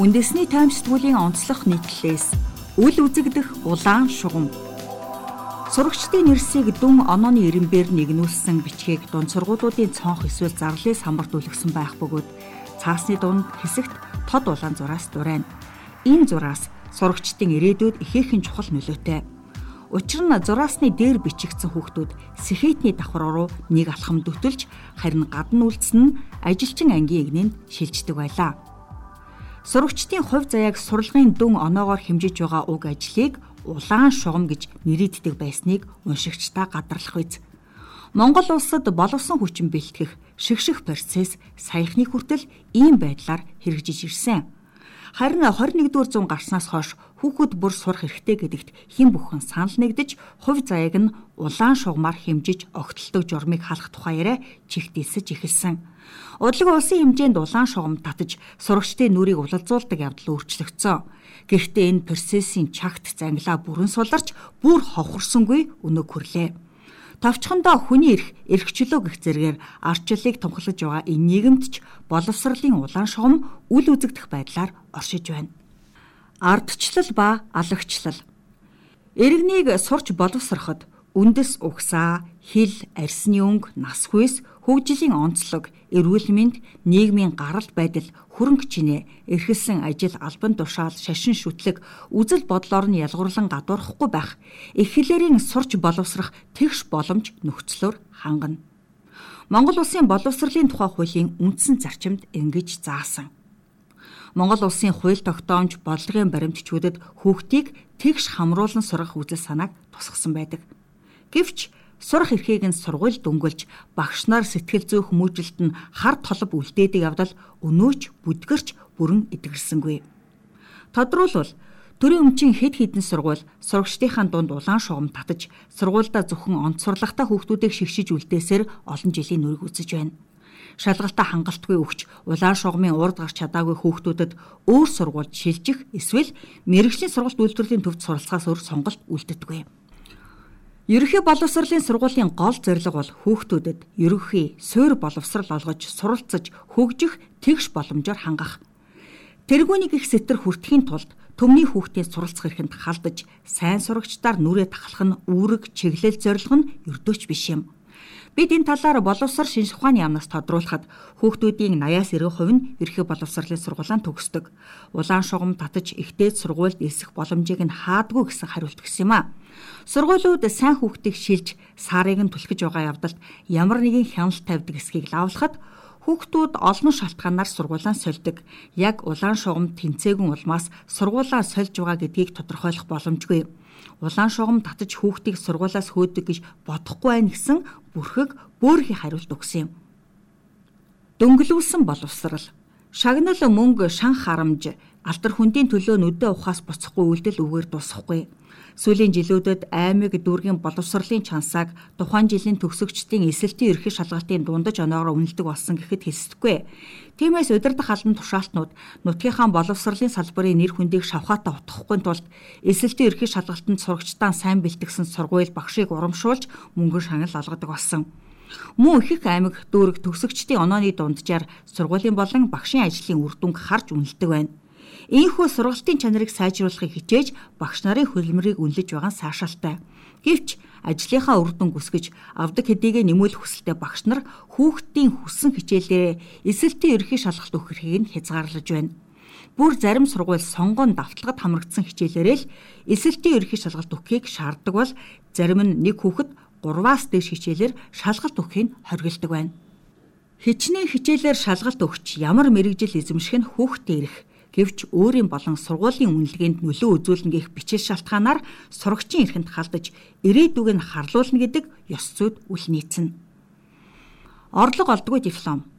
үндэсний тайм сэтгүүлийн онцлог нийтлэлээс үл үзэгдэх улаан шугам. Сурагчдын нэрсийг дүн онооны ирэмбээр нэгнүүлсэн бичгийг дунд сургуулиудын цонх эсвэл зарлалээс хамарт үлгсэн байх бөгөөд цаасны дунд хэсэгт тод улаан зураас дурайна. Энэ зураас сурагчдын ирээдүйд ихээхэн чухал нөлөөтэй. Учир нь зураасны дээр бичигдсэн хүүхдүүд сэхэтний давхар руу нэг алхам дөтөлж харин гадна үлдсэн нь ажилчин ангийн игнэнд шилждэг байлаа. Сурагчдын хувь заяаг сурлагын дүн оноогоор хэмжиж байгаа уг ажлыг улаан шугам гэж нэрийддэг байсныг уншигчдаа гадарлах биз. Монгол улсад боловсон хүчин бэлтгэх шигших процесс саяхны хүртэл ийм байдлаар хэрэгжиж ирсэн. Харин 21-р зуун гарснаас хойш хүүхэд бүр сурах хэрэгтэй гэдэгт хэн бүхэн санал нэгдэж хувь заяаг нь улаан шугамар хэмжиж огтлдог журмыг халах тухай яриа чихдэлсэж эхэлсэн. Удлаг улсын хэмжээнд улаан шугам татаж сурагчдын нүрийг улалзуулдаг явдал өөрчлөгдсөн. Гэхдээ энэ процессын чагт зангилаа бүрэн суларч бүр ховхорсонгүй өнөг хүрлээ. Товчхондоо хүний эрх эрхчлөө гэх зэргээр арчлалыг томхолж байгаа энэ нийгэмд ч боловсролын улаан шугам үл үзэгдэх байдлаар оршиж байна. Ардчлал ба алагчлал. Иргэнийг сурч боловсроход үндэс угсаа, хил, арсны өнгө, нас хүйс, хөгжлийн онцлог, эрүүл мэнд, нийгмийн гарал байдал, хөрөнгө чинээ, эрхэлсэн ажил, албан тушаал, шашин шүтлэг, үзэл бодлоор нь ялгуурлан гадуурхахгүй байх, их хэлээрийн сурч боловсрох тэгш боломж нөхцлөөр хангана. Монгол улсын боловсролын тухай хуулийн үндсэн зарчимд ингэж заасан. Монгол улсын хууль тогтоомж бодлогын баримтчүүдэд хүүхдийг тэгш хамруулан сургах үзэл санааг тусгасан байдаг. Гэвч сурах эрхийг нь сургууль дөнгөлж багш нар сэтгэл зүйх хүмүүжилт нь хар толб үлдээдэг явдал өнөөч бүдгэрч бүрэн эдгэрсэнгүй. Тодруулбал төрийн өмчийн хэд хэдэн сургууль сурагчдынхаа дунд улаан шугам татаж сургуульдаа зөвхөн онцорлагтай хүүхдүүдийг шигшиж үлдээсээр олон жилийн нүрийг үзэж байна. Шалгалтаа хангалтгүй өгч улаан шугамын урд гарч чадаагүй хүүхдүүдэд өөр сургуульд шилжих эсвэл мэрэгжлийн сургалт үйлдвэрлэлийн төвд суралцахаас өөр сонголт үлддэггүй. Ерөнхий боловсролын сургуулийн гол зорилго бол хүүхдүүдэд ерөнхий суурь боловсрал олгож суралцаж хөгжих тэгш боломжоор хангах. Тэргүүнийг их сэтэр хүртэхийн тулд төмний хүүхдийн суралцах эрхэнд халдаж сайн сурагчдаар нүрээ тахлах нь үүрэг чиглэл зорилго нь өрдөөч биш юм. Бид энэ талаар боловсрол шинж ухааны яамнаас тодруулахад хүүхдүүдийн 80-аас 90% нь ерхий боловсролын сургуулиан төгсдөг. Улаан шугам татаж ихтэй сургуульд элсэх боломжийг нь хаадгүй гэсэн хариулт өгсөн юм а. Сургуулиуд сайн хүүхдийг шилж саарыг нь түлхэж байгаа явдалд ямар нэгэн хяналт тавьдаг эсхийг лавлахад хүүхдүүд олон шалтгаанаар сургуулаа сольдог. Яг улаан шугам тэнцээгүн улмаас сургуулаа сольж байгаа гэдгийг тодорхойлох боломжгүй. Улаан шугам татаж хүүхдийг сургуулаас хөөдөг гэж бодохгүй байх гэсэн бүрхэг бөөрхий хариулт өгсөн юм. Дөнгөлүүлсэн боловсрал. Шагнал мөнгө шан харамж алдар хүндийн төлөө нүдэ ухаас буцахгүй үйлдэл үгээр дуусахгүй. Сүүлийн жилүүдэд аймаг дүүргийн боловсролын чансааг тухайн жилийн төгсөгчдийн эсэлтийн ерхий шалгалтын дундаж оноогоор үнэлдэг болсон гэхэд хэлсдэггүй. Тиймээс удирдах албан тушаалтнууд нутгийнхаа боловсролын салбарын нэр хүндийг шавхаатаа утгахгүй тулд эсэлтийн ерхий шалгалтанд сурагчдаа сайн бэлтгэсэн сургууль багшийг урамшуулж мөнгө шагнал олгодог болсон. Мөн их аймаг дүүрэг төгсөгчдийн онооны дунджаар сургуулийн болон багшийн ажлын үр дүнг харж үнэлдэг байна. Ийхүү сургалтын чанарыг сайжруулахыг хичээж багш нарын хөлмөрийг үнэлж байгаа нь сайшаалтай. Гэвч ажлынхаа үр дүн гүсгэж авдаг хэдийгэ нэмүүлэх хүсэлтэй багш нар хүүхдийн хүссэн хичээлээ эсэлтийн ерхий шалгалт өгөх эрхийг нь хязгаарлаж байна. Бүр зарим сургууль сонгон давталгад хамрагдсан хичээлээрээ л эсэлтийн ерхий шалгалт өгөхийг шаарддаг бол зарим нь нэг хүүхэд 3-аас дээш хичээлээр шалгалт өгөхийг хоригддаг байна. Хичнээн хичээлээр шалгалт өгч ямар мэрэгжил эзэмших нь хүүхдээ ирэх Гэвч өөрийн болон сургуулийн үнэлгээнд нөлөө үзүүлнэ гэх бичил шалтгаанаар сурагчийн эрхэнд халдаж ирээдүг нь харлуулна гэдэг ёс зүйд үл нийцнэ. Орлого олдгүй диплом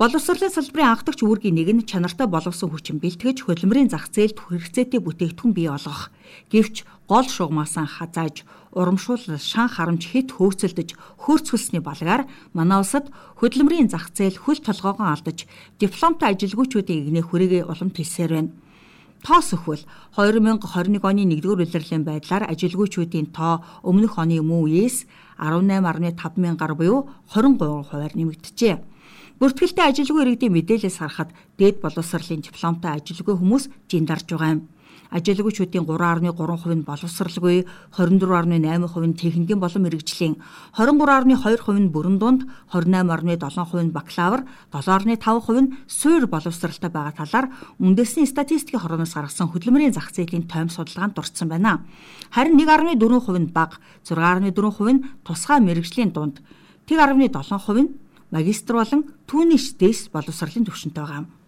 Боловсролын салбарын анхдагч үүргийн нэг нь чанартай боловсон хүчин бэлтгэж хөдөлмөрийн зах зээлд хэрэгцээтэй бүтээгдэхүүн бий болгох. Гэвч гол шугамаасан хазааж, урамшуул шан харамж хит хөөцөлдөж, хөрцгөлсний балгаар манай улсад хөдөлмөрийн зах зээл хөл толгоогоо алдаж, дипломтой ажилгүйчүүдийн игнээ хүрээгээ улам тэлсээр байна. Тоос өхвөл 2021 оны 1-р улирлын байдлаар ажилгүйчүүдийн тоо өмнөх оны мөн үеэс 18.5 мянгаар буюу 23 хувиар нэмэгдэжээ. Бүртгэлтэй ажилгүй иргэдийн мэдээлэлс харахад дээд боловсролын дипломтой ажилгүй хүмүүс жиндарж байгаа юм. Ажилгүйчүүдийн 3.3% нь боловсралгүй, 24.8% нь техникийн болон мэрэгжлийн, 23.2% нь бүрэн дунд, 28.7% нь бакалавр, 7.5% нь суур боловсралтай байгаа талаар үндэсний статистикийн хорооноос гаргасан хөдөлмөрийн зах зээлийн тойм судалгаанд дурдсан байна. Харин 1.4% нь бага, 6.4% нь тусгай мэрэгжлийн дунд, 1.7% нь магистр болон түүний дэс боловсролын түвшинтэй байгаа.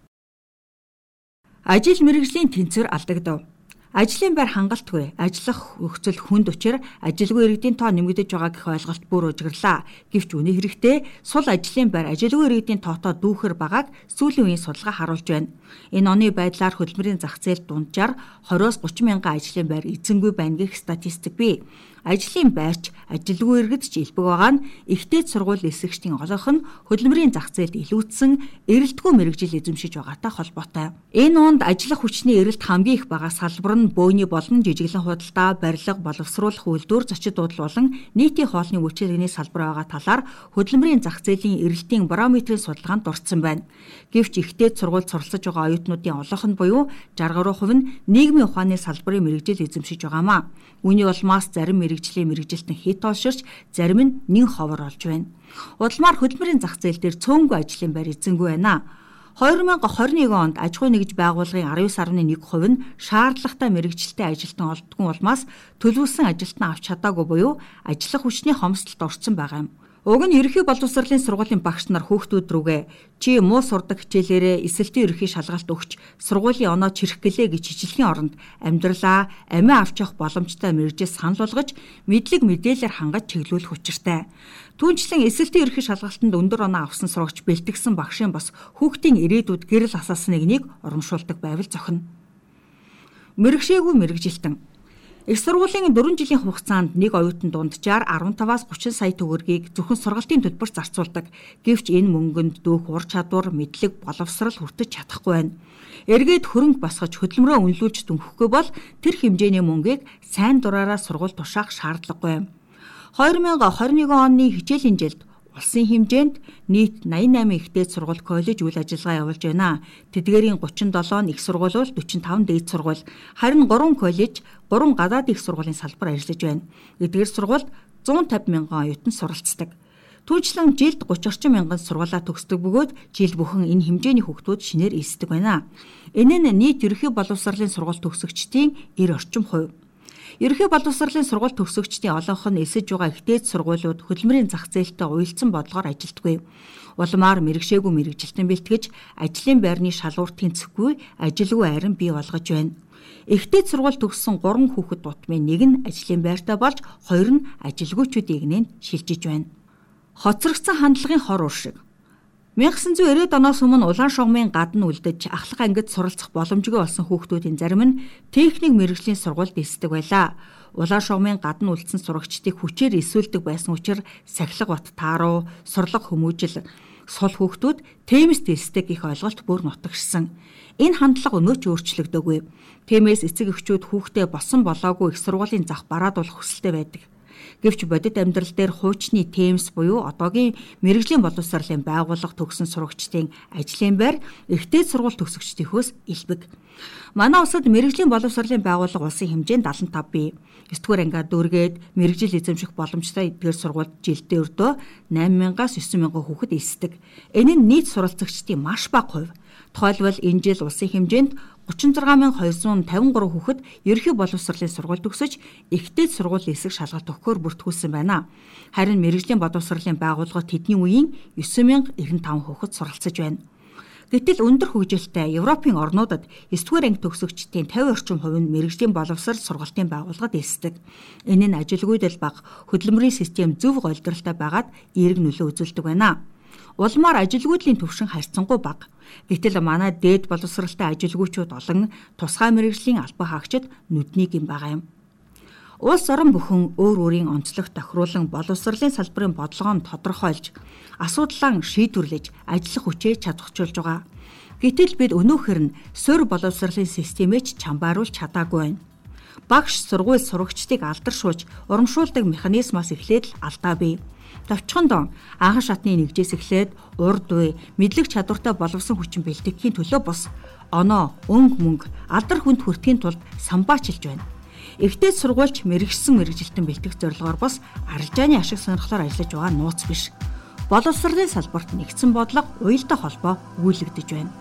Ажил мэргэжлийн тэнцвэр алдагдав. Ажлын байр хангалтгүй, ажиллах нөхцөл хүнд учир ажилгүй иргэдийн тоо нэмэгдэж байгаа гэх ойлголт бүр ужирлаа. Гэвч үнэ хэрэгтээ сул ажлын байр ажилгүй иргэдийн тоотоо дүүхэр байгааг сүүлийн үеийн судалгаа харуулж байна. Энэ оны байдлаар хөдөлмөрийн зах зээл дунджаар 20-30 мянган ажлын байр эзэнгүй байна гэх статистик бий ажлын байрч ажилгүй иргэд ч илбэг байгаа нь ихтэй сургууль эсэгчдийн олонх нь хөдөлмөрийн зах зээлд илүүцсэн эрэлтгүй мэрэгжил эзэмшиж байгаатай холбоотой. Энэ онд ажиллах хүчний эрэлт хамгийн их байгаа салбар нь бөөний болон жижиглэн худалдаа, барилга, боловсруулах үйлдвэр, зочид дуудлал болон нийтийн хоолны үйлчилгээний салбар байгаа талаар хөдөлмөрийн зах зээлийн эрэлтийн барометрийн судалгаанд дурдсан байна. Гэвч ихтэй сургуульд суралцж байгаа оюутнуудын олонх нь буюу 60% нь нийгмийн ухааны салбарын мэрэгжил эзэмшиж байгаамаа. Үүний улмаас зарим мэрэгжлийн мэрэгжилтэн хит олширч зарим нь нэн ховор олж байна. Удалмаар хөдөлмөрийн зах зээл дээр цөөнгүй ажлын байр эзэнгүй байна. 2021 онд аж ахуй нэгж байгууллагын 19.1% нь шаардлагатай мэрэгжилтэй ажилтан олддгүй улмаас төлөвлөсөн ажилтнаа авч чадаагүй буюу ажиллах хүчний хомсдолд орсон байгаа юм. Уг нь ерөнхий боловсролын сургуулийн багш нар хүүхдүүд рүүгээ чи муу сурдаг хичээлээрээ эсэлтийн ерөнхий шалгалт өгч сургуулийн оноо чирэх гэлээ гэж хичээлхийн оронд амьдралаа амиа авч явах боломжтой мэрэгжээ санал болгож мэдлэг мэдээлэлээр хангаж чиглүүлэх учиртай. Түүнчлэн эсэлтийн ерөнхий шалгалтанд өндөр оноо авсан сурагч бэлтгэсэн багшийн бас хүүхдийн ирээдүйд гэрэл асаасныг нэг урамшуулдаг байвал зохино. Мэрэгшээгүй мэрэгжилтэн Их сургуулийн 4 жилийн хугацаанд нэг оюутан дунджаар 15-аас 30 сая төгрөгийг зөвхөн сургалтын төлбөрт зарцуулдаг. Гэвч энэ мөнгөнд дүүх ур чадвар, мэдлэг, боловсрал хүртэж чадахгүй байна. Эргээд хөрөнгө босгож хөдөлмөрөө үнэлүүлж дүнхэхгүй бол тэр хэмжээний мөнгийг сайн дураараа сургууль тушаах шаардлагагүй. 2021 оны хичээлийн жилд Улсын хэмжээнд нийт 88 ихтэй сургууль коллеж үйл ажиллагаа явуулж байна. Тэдгээрийн 37 нь их сургууль бол 45 дээд сургууль, харин 3 коллеж, 3 гадаад их сургуулийн салбар ажиллаж байна. Эдгээр сургуульд 150 мянган оюутан суралцдаг. Түүнчлэн жилд 30 орчим мянган сургуулаа төгсдөг бөгөөд жил бүхэн энэ хэмжээний хүүхдүүд шинээр эсдэг байна. Энэ нь нийт ерөнхий боловсролын сургууль төгсөгчдийн 90 орчим хувь. Ерөнхий боловсролын сургууль төгсөгчдийн олонх нь эсэж байгаа ихтэй сургуулиуд хөдөлмөрийн зах зээлтэй уялдсан бодлогоор ажилтгүй. Улмаар мэрэгшээгүй мэрэгжилтэн бэлтгэж ажлын байрны шалгуур тэнцэхгүй ажилгүй арин бий болгож байна. Эхтэй сургууль төгссөн 3 хүүхэд дутмын нэг нь ажлын байртаа болж хоёр нь ажилгүйчүүдийг нэн шилжиж байна. Хоцрогдсон хандлагын хор уршиг 1990-ад оноос өмнө улаан шугамын гадна үлдэж ахлах ангид суралцах боломжгүй болсон хүүхдүүдийн зарим нь техник мэрэгжлийн сургуульд эсдэг байлаа. Улаан шугамын гадна үлдсэн сурагчдыг хүчээр эсвэлдэг байсан учраас сахилга бат тааруу, сурлаг хүмүүжил сул хүүхдүүд темэс дэсдэг их ойлголт бүр нутагшсан. Энэ хандлага өнөө ч өөрчлөгдөөгүй. Темэс эцэг эхчүүд хүүхдээ босон болоогүй их сургуулийн зах бараад болох хүсэлтэй байдаг. Гэвч бодит амьдрал дээр хуучны Тэмс буюу одоогийн мэрэгжлийн боловсролын байгууллага төгсөн сурагчдын ажлын байр ихтэй сургууль төгсөгчдийнхөөс илбэг. Манай улсад мэрэгжлийн боловсролын байгууллага улсын хэмжээнд 75 бий. 9 дугаар ангиад дүүргээд мэрэгжил эзэмших боломжтой эдгээр сургуульд жилдээ өрдөө 8000-аас 9000 хүүхэд эсдэг. Энэ нь нийт суралцагчдын маш бага хувь. Тухайлбал энэ жил улсын хэмжээнд 36253 хүүхэд ерөнхий боловсролын сургууль төгсөж ихтэй сургууль эсэх шалгалт өгөхөөр бүртгүүлсэн байна. Харин мэрэгжлийн боловсролын байгууллагууд тэдний үеийн 9095 хүүхэд суралцж байна. Гэтэл өндөр хөгжилтэй Европын орнуудад 9-р анги төгсөгчдийн 50 орчим хувь нь мэрэгжлийн боловсрол сургалтын байгууллагад эсдэг. Энэ нь ажилгүйдэл баг хөдөлмөрийн систем зөв голдралтай байгаад эерэг нөлөө үзүүлдэг байна. Улмаар ажилгүйдлийн төвшин харьцангуй бага. Гэтэл манай дээд боловсралтай ажилгүйчүүд олон тусгай мэрэгжлийн албан хаагчид нүднийг юм байгаа юм. Улс орон бүхэн өөр өөрийн онцлог тохируулан боловсролын салбарын бодлогоо тодорхойлж асуудлаа шийдвэрлэж ажиллах хүчээ чадахжуулж байгаа. Гэтэл бид өнөөхөр нь сур боловсролын системээ ч чамбааруулж чадаагүй байна. Багш сургууль сурагчдыг алдаршуулж урамшуулдаг механизмаас эхлээд л алдаа бий. Товчхонд анхан шатны нэгжээс эхлээд урд уй мэдлэг чадвартай боловсон хүчин бэлтгэхийн төлөө бус оноо, өнгө мөнгө, алдар хүнд хүртэхийн тулд самбаачилж байна. Эхтэй сургуульч мэрэгсэн мэрэгжилтэн бэлтгэх зорилгоор бас арилжааны ашиг сонирхлоор ажиллаж байгаа нууц биш. Боловсролын салбарт нэгдсэн бодлого уялдаа холбоо өгүүлэгдэж байна.